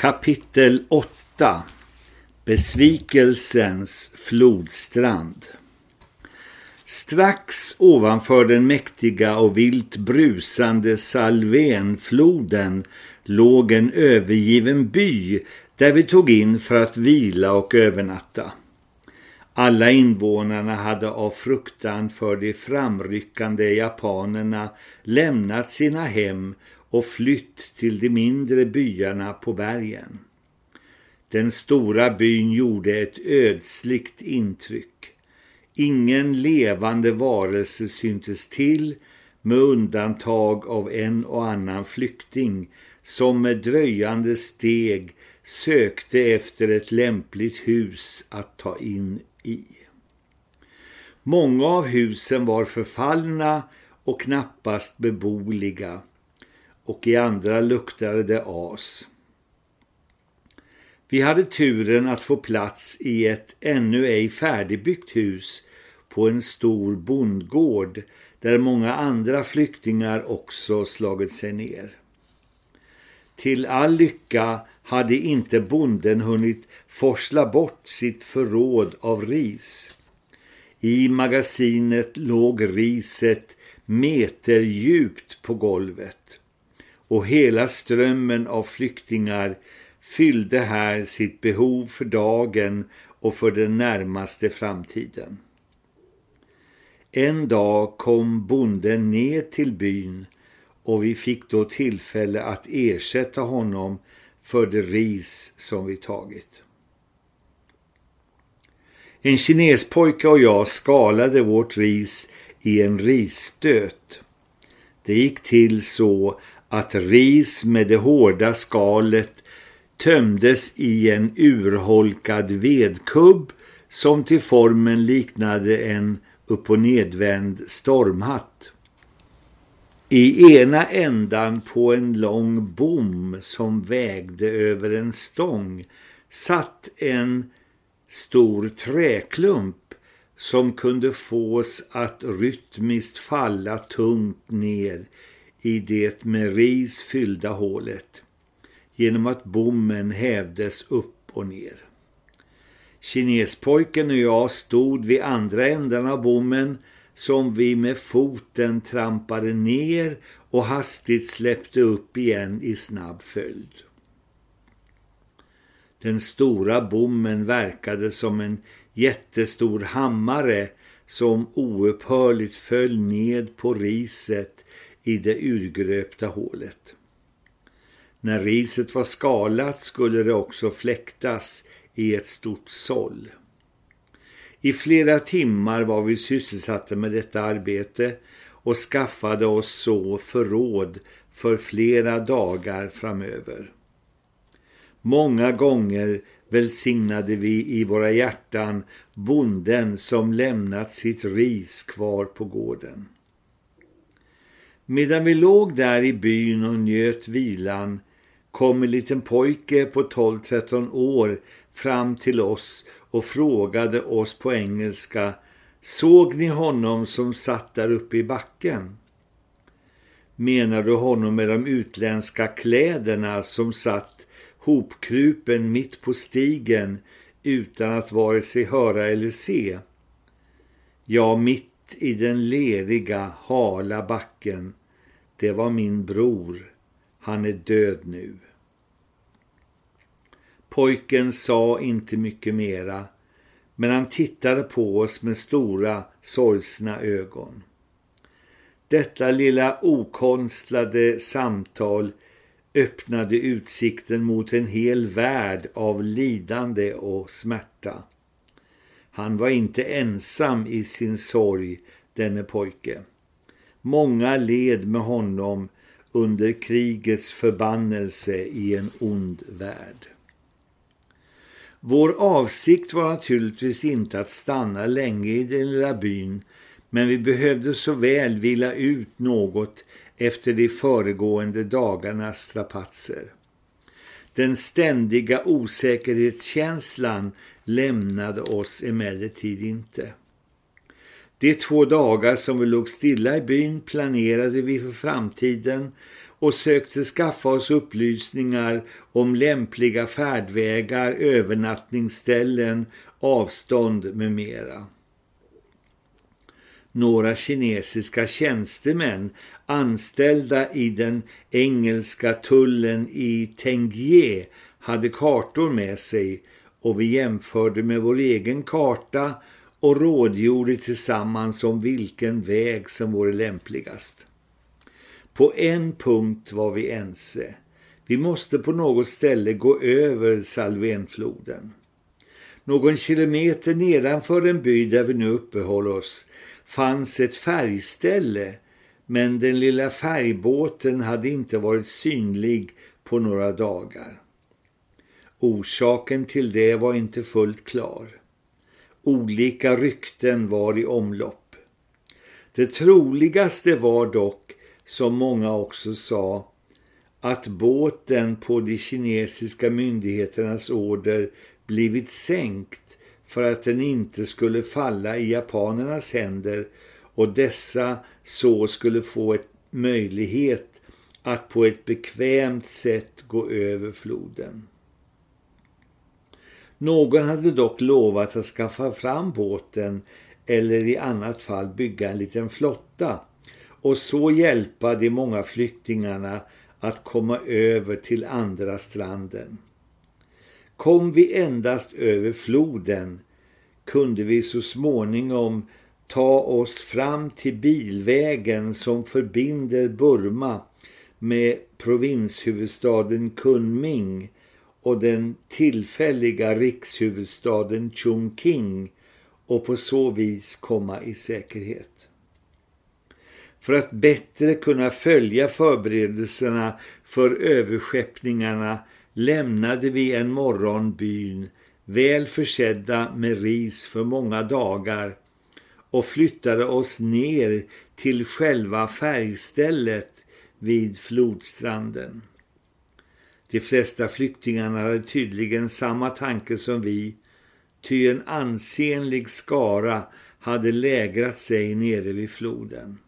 Kapitel 8 Besvikelsens flodstrand Strax ovanför den mäktiga och vilt brusande Salvenfloden låg en övergiven by där vi tog in för att vila och övernatta. Alla invånarna hade av fruktan för de framryckande japanerna lämnat sina hem och flytt till de mindre byarna på bergen. Den stora byn gjorde ett ödsligt intryck. Ingen levande varelse syntes till med undantag av en och annan flykting som med dröjande steg sökte efter ett lämpligt hus att ta in i. Många av husen var förfallna och knappast beboliga och i andra luktade det as. Vi hade turen att få plats i ett ännu ej färdigbyggt hus på en stor bondgård där många andra flyktingar också slagit sig ner. Till all lycka hade inte bonden hunnit forsla bort sitt förråd av ris. I magasinet låg riset meter djupt på golvet och hela strömmen av flyktingar fyllde här sitt behov för dagen och för den närmaste framtiden. En dag kom bonden ner till byn och vi fick då tillfälle att ersätta honom för det ris som vi tagit. En kinespojke och jag skalade vårt ris i en risstöt. Det gick till så att ris med det hårda skalet tömdes i en urholkad vedkubb som till formen liknade en upp- och nedvänd stormhatt. I ena ändan på en lång bom som vägde över en stång satt en stor träklump som kunde fås att rytmiskt falla tungt ner i det med ris fyllda hålet genom att bommen hävdes upp och ner. Kinespojken och jag stod vid andra änden av bommen som vi med foten trampade ner och hastigt släppte upp igen i snabb följd. Den stora bommen verkade som en jättestor hammare som oupphörligt föll ned på riset i det urgröpta hålet. När riset var skalat skulle det också fläktas i ett stort såll. I flera timmar var vi sysselsatta med detta arbete och skaffade oss så förråd för flera dagar framöver. Många gånger välsignade vi i våra hjärtan bonden som lämnat sitt ris kvar på gården. Medan vi låg där i byn och njöt vilan kom en liten pojke på 12-13 år fram till oss och frågade oss på engelska Såg ni honom som satt där uppe i backen? Menar du honom med de utländska kläderna som satt hopkrupen mitt på stigen utan att vare sig höra eller se? Ja, mitt i den leriga, hala backen. Det var min bror. Han är död nu. Pojken sa inte mycket mera, men han tittade på oss med stora, sorgsna ögon. Detta lilla okonstlade samtal öppnade utsikten mot en hel värld av lidande och smärta. Han var inte ensam i sin sorg, denne pojke. Många led med honom under krigets förbannelse i en ond värld. Vår avsikt var naturligtvis inte att stanna länge i den lilla byn men vi behövde så väl vila ut något efter de föregående dagarnas strapatser. Den ständiga osäkerhetskänslan lämnade oss emellertid inte. De två dagar som vi låg stilla i byn planerade vi för framtiden och sökte skaffa oss upplysningar om lämpliga färdvägar, övernattningsställen, avstånd med mera. Några kinesiska tjänstemän anställda i den engelska tullen i Tengie hade kartor med sig och vi jämförde med vår egen karta och rådgjorde tillsammans om vilken väg som vore lämpligast. På en punkt var vi ense. Vi måste på något ställe gå över Salvenfloden. Någon kilometer nedanför den by där vi nu uppehåller oss fanns ett färgställe men den lilla färgbåten hade inte varit synlig på några dagar. Orsaken till det var inte fullt klar. Olika rykten var i omlopp. Det troligaste var dock, som många också sa, att båten på de kinesiska myndigheternas order blivit sänkt för att den inte skulle falla i japanernas händer och dessa så skulle få ett möjlighet att på ett bekvämt sätt gå över floden. Någon hade dock lovat att skaffa fram båten eller i annat fall bygga en liten flotta och så hjälpa de många flyktingarna att komma över till andra stranden. Kom vi endast över floden kunde vi så småningom ta oss fram till bilvägen som förbinder Burma med provinshuvudstaden Kunming och den tillfälliga rikshuvudstaden Chongqing och på så vis komma i säkerhet. För att bättre kunna följa förberedelserna för överskeppningarna lämnade vi en morgon byn väl försedda med ris för många dagar och flyttade oss ner till själva färgstället vid flodstranden. De flesta flyktingarna hade tydligen samma tanke som vi, ty en ansenlig skara hade lägrat sig nere vid floden.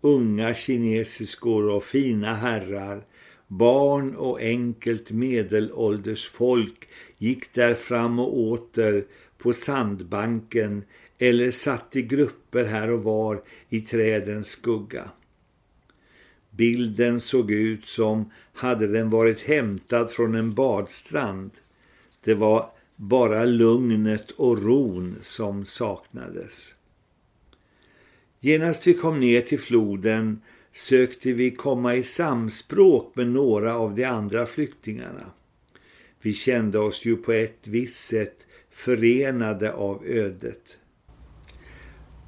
Unga kinesiskor och fina herrar, barn och enkelt medelålders folk gick där fram och åter på sandbanken eller satt i grupper här och var i trädens skugga. Bilden såg ut som hade den varit hämtad från en badstrand. Det var bara lugnet och ron som saknades. Genast vi kom ner till floden sökte vi komma i samspråk med några av de andra flyktingarna. Vi kände oss ju på ett visst sätt förenade av ödet.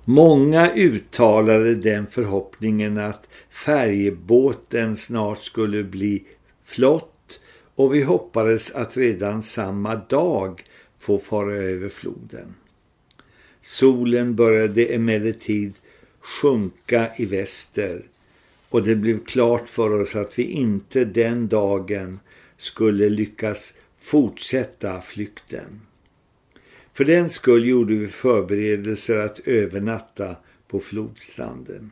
Många uttalade den förhoppningen att färjebåten snart skulle bli flott och vi hoppades att redan samma dag få fara över floden. Solen började emellertid sjunka i väster och det blev klart för oss att vi inte den dagen skulle lyckas fortsätta flykten. För den skull gjorde vi förberedelser att övernatta på flodstranden.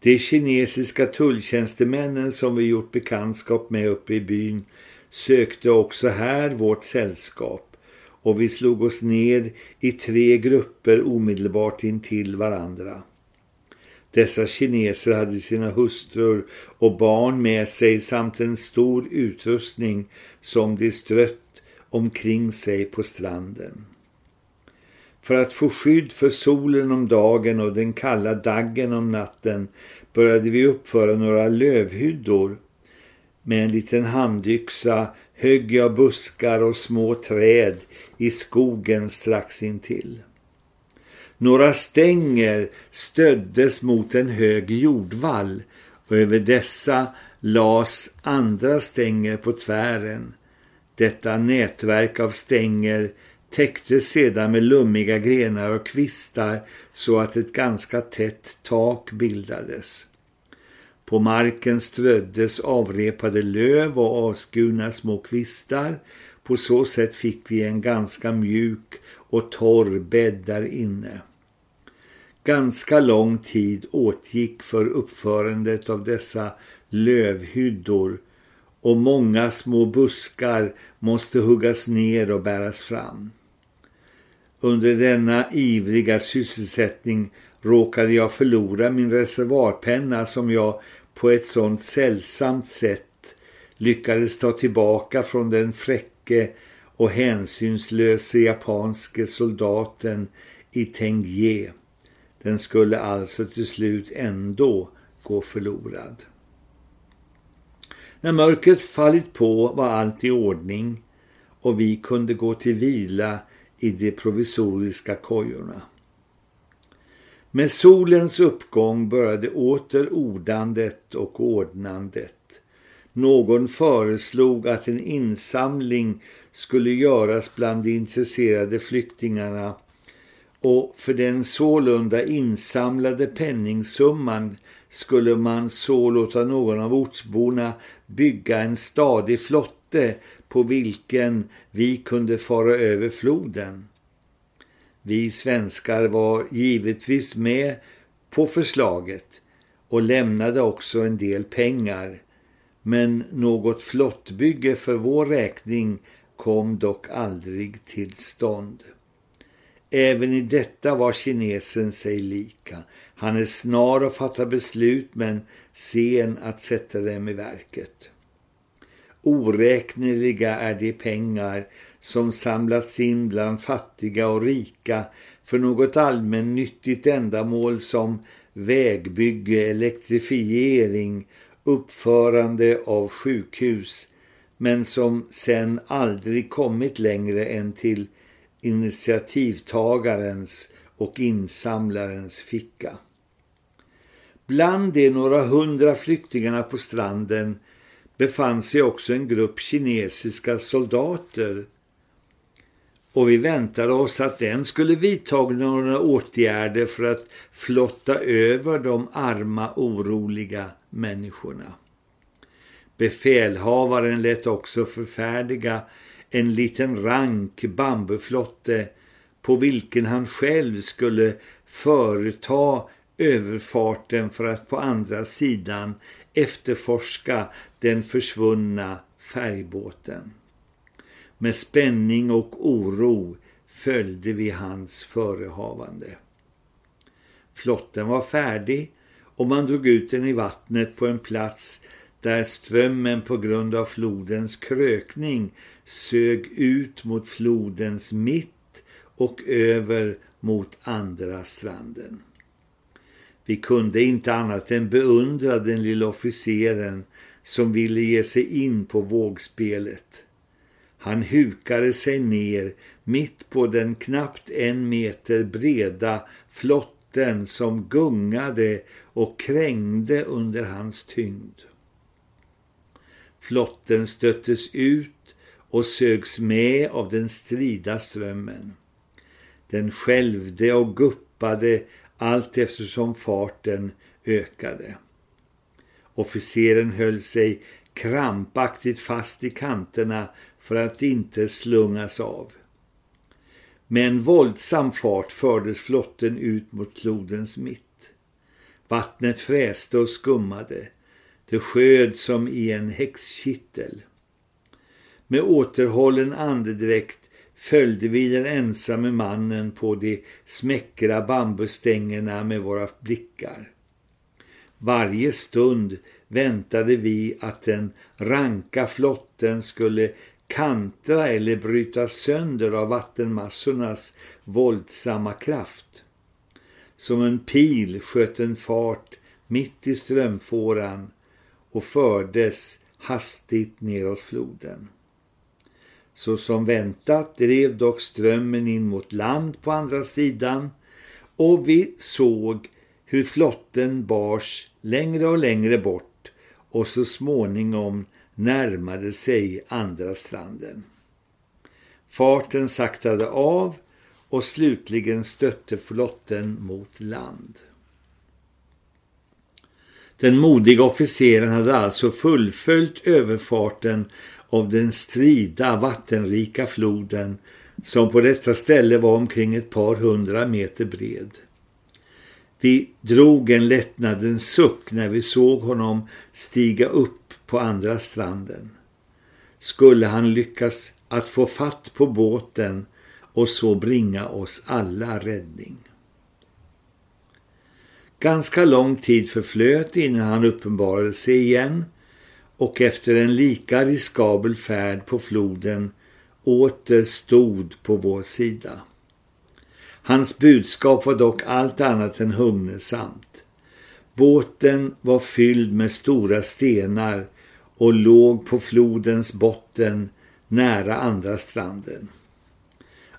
De kinesiska tulltjänstemännen som vi gjort bekantskap med uppe i byn sökte också här vårt sällskap och vi slog oss ned i tre grupper omedelbart intill varandra. Dessa kineser hade sina hustrur och barn med sig samt en stor utrustning som de strött omkring sig på stranden. För att få skydd för solen om dagen och den kalla daggen om natten började vi uppföra några lövhyddor. Med en liten handyxa högg jag buskar och små träd i skogen strax intill. Några stänger stöddes mot en hög jordvall och över dessa las andra stänger på tvären. Detta nätverk av stänger täcktes sedan med lummiga grenar och kvistar så att ett ganska tätt tak bildades. På marken ströddes avrepade löv och avskurna små kvistar. På så sätt fick vi en ganska mjuk och torr bädd där inne. Ganska lång tid åtgick för uppförandet av dessa lövhyddor och många små buskar måste huggas ner och bäras fram. Under denna ivriga sysselsättning råkade jag förlora min reservarpenna som jag på ett sådant sällsamt sätt lyckades ta tillbaka från den fräcke och hänsynslöse japanske soldaten i Tengye. Den skulle alltså till slut ändå gå förlorad. När mörkret fallit på var allt i ordning och vi kunde gå till vila i de provisoriska kojorna. Med solens uppgång började åter ordandet och ordnandet. Någon föreslog att en insamling skulle göras bland de intresserade flyktingarna och för den sålunda insamlade penningsumman skulle man så låta någon av ortsborna bygga en stadig flotte på vilken vi kunde fara över floden. Vi svenskar var givetvis med på förslaget och lämnade också en del pengar men något flottbygge för vår räkning kom dock aldrig till stånd. Även i detta var kinesen sig lika. Han är snar att fatta beslut men sen att sätta dem i verket. Oräkneliga är de pengar som samlats in bland fattiga och rika för något allmännyttigt ändamål som vägbygge, elektrifiering, uppförande av sjukhus men som sen aldrig kommit längre än till initiativtagarens och insamlarens ficka. Bland de några hundra flyktingarna på stranden befann sig också en grupp kinesiska soldater och vi väntade oss att den skulle vidta några åtgärder för att flotta över de arma oroliga människorna. Befälhavaren lät också förfärdiga en liten rank bambuflotte på vilken han själv skulle företa överfarten för att på andra sidan efterforska den försvunna färgbåten. Med spänning och oro följde vi hans förehavande. Flotten var färdig och man drog ut den i vattnet på en plats där strömmen på grund av flodens krökning sög ut mot flodens mitt och över mot andra stranden. Vi kunde inte annat än beundra den lilla officeren som ville ge sig in på vågspelet. Han hukade sig ner mitt på den knappt en meter breda flotten som gungade och krängde under hans tyngd. Flotten stöttes ut och sögs med av den strida strömmen. Den skälvde och guppade allt eftersom farten ökade. Officeren höll sig krampaktigt fast i kanterna för att inte slungas av. Med en våldsam fart fördes flotten ut mot flodens mitt. Vattnet fräste och skummade. Det sköd som i en häxkittel. Med återhållen andedräkt följde vi den ensamme mannen på de smäckra bambustängerna med våra blickar. Varje stund väntade vi att den ranka flotten skulle kantra eller bryta sönder av vattenmassornas våldsamma kraft. Som en pil sköt en fart mitt i strömfåran och fördes hastigt neråt floden. Så som väntat drev dock strömmen in mot land på andra sidan och vi såg hur flotten bars längre och längre bort och så småningom närmade sig andra stranden. Farten saktade av och slutligen stötte flotten mot land. Den modiga officeren hade alltså fullföljt överfarten av den strida vattenrika floden som på detta ställe var omkring ett par hundra meter bred. Vi drog en lättnadens suck när vi såg honom stiga upp på andra stranden. Skulle han lyckas att få fatt på båten och så bringa oss alla räddning. Ganska lång tid förflöt innan han uppenbarade sig igen och efter en lika riskabel färd på floden åter stod på vår sida. Hans budskap var dock allt annat än hugnesamt. Båten var fylld med stora stenar och låg på flodens botten nära andra stranden.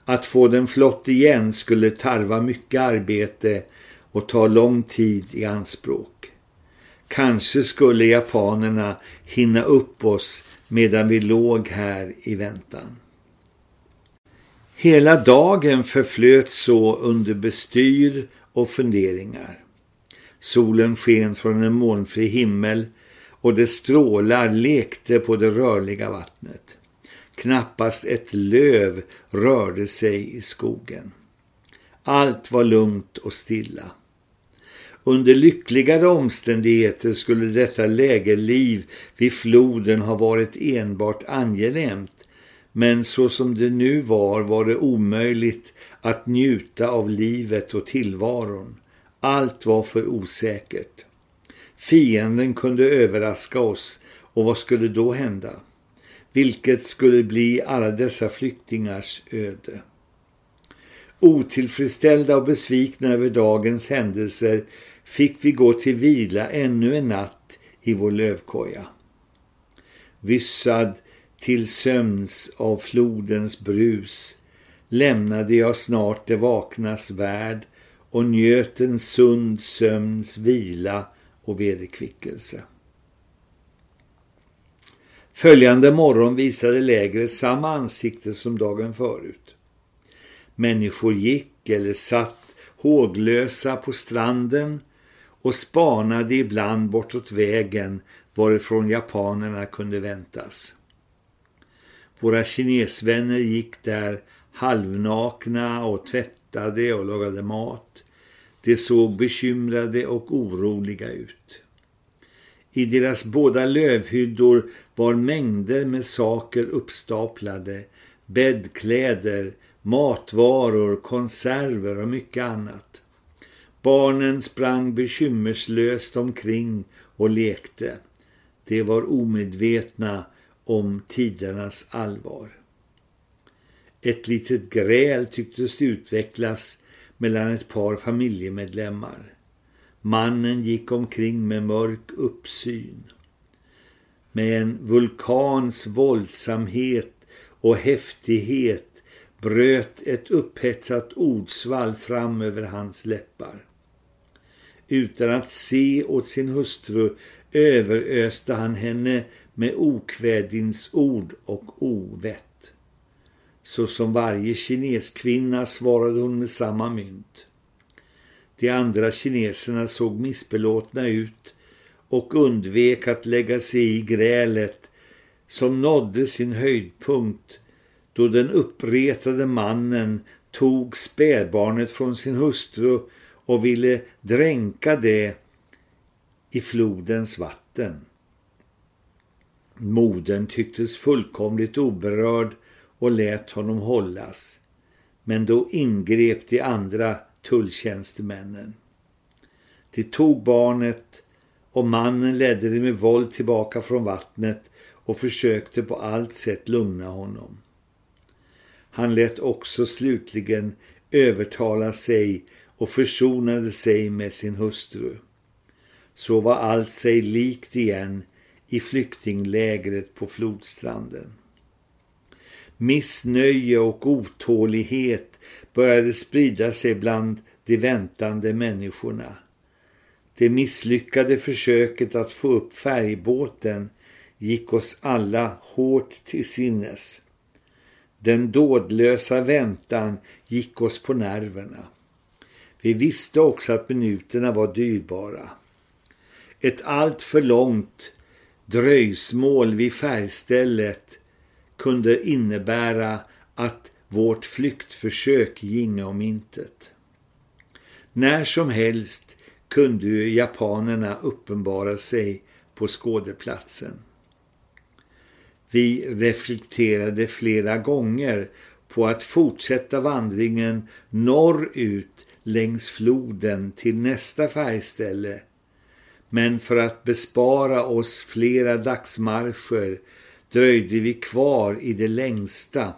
Att få den flott igen skulle tarva mycket arbete och ta lång tid i anspråk. Kanske skulle japanerna hinna upp oss medan vi låg här i väntan. Hela dagen förflöt så under bestyr och funderingar. Solen sken från en molnfri himmel och dess strålar lekte på det rörliga vattnet. Knappast ett löv rörde sig i skogen. Allt var lugnt och stilla. Under lyckligare omständigheter skulle detta lägerliv vid floden ha varit enbart angenämt men så som det nu var var det omöjligt att njuta av livet och tillvaron. Allt var för osäkert. Fienden kunde överraska oss och vad skulle då hända? Vilket skulle bli alla dessa flyktingars öde? Otillfredsställda och besvikna över dagens händelser fick vi gå till vila ännu en natt i vår lövkoja. Vyssad till sömns av flodens brus lämnade jag snart det vaknas värld och njöt en sund sömns vila och vederkvickelse. Följande morgon visade lägret samma ansikte som dagen förut. Människor gick eller satt håglösa på stranden och spanade ibland bortåt vägen varifrån japanerna kunde väntas. Våra kinesvänner gick där halvnakna och tvättade och lagade mat. De såg bekymrade och oroliga ut. I deras båda lövhyddor var mängder med saker uppstaplade, bäddkläder, matvaror, konserver och mycket annat. Barnen sprang bekymmerslöst omkring och lekte. De var omedvetna om tidernas allvar. Ett litet gräl tycktes utvecklas mellan ett par familjemedlemmar. Mannen gick omkring med mörk uppsyn. Med en vulkans våldsamhet och häftighet bröt ett upphetsat ordsvall fram över hans läppar. Utan att se åt sin hustru överöste han henne med okvädinsord och ovett. Så som varje kineskvinna svarade hon med samma mynt. De andra kineserna såg missbelåtna ut och undvek att lägga sig i grälet som nådde sin höjdpunkt då den uppretade mannen tog spädbarnet från sin hustru och ville dränka det i flodens vatten. Modern tycktes fullkomligt oberörd och lät honom hållas. Men då ingrep de andra tulltjänstemännen. De tog barnet och mannen ledde det med våld tillbaka från vattnet och försökte på allt sätt lugna honom. Han lät också slutligen övertala sig och försonade sig med sin hustru. Så var allt sig likt igen i flyktinglägret på flodstranden. Missnöje och otålighet började sprida sig bland de väntande människorna. Det misslyckade försöket att få upp färgbåten gick oss alla hårt till sinnes. Den dådlösa väntan gick oss på nerverna. Vi visste också att minuterna var dyrbara. Ett allt för långt dröjsmål vid färgstället kunde innebära att vårt flyktförsök ginge om intet. När som helst kunde ju japanerna uppenbara sig på skådeplatsen. Vi reflekterade flera gånger på att fortsätta vandringen norrut längs floden till nästa färgställe. Men för att bespara oss flera dagsmarscher dröjde vi kvar i det längsta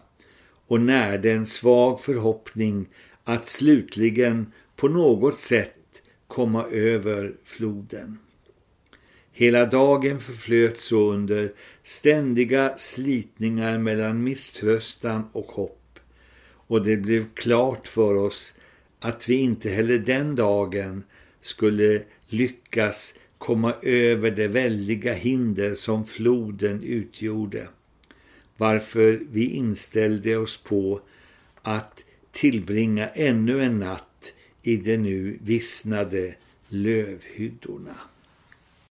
och närde en svag förhoppning att slutligen på något sätt komma över floden. Hela dagen förflöt så under ständiga slitningar mellan misströstan och hopp och det blev klart för oss att vi inte heller den dagen skulle lyckas komma över det väldiga hinder som floden utgjorde. Varför vi inställde oss på att tillbringa ännu en natt i de nu vissnade lövhyddorna.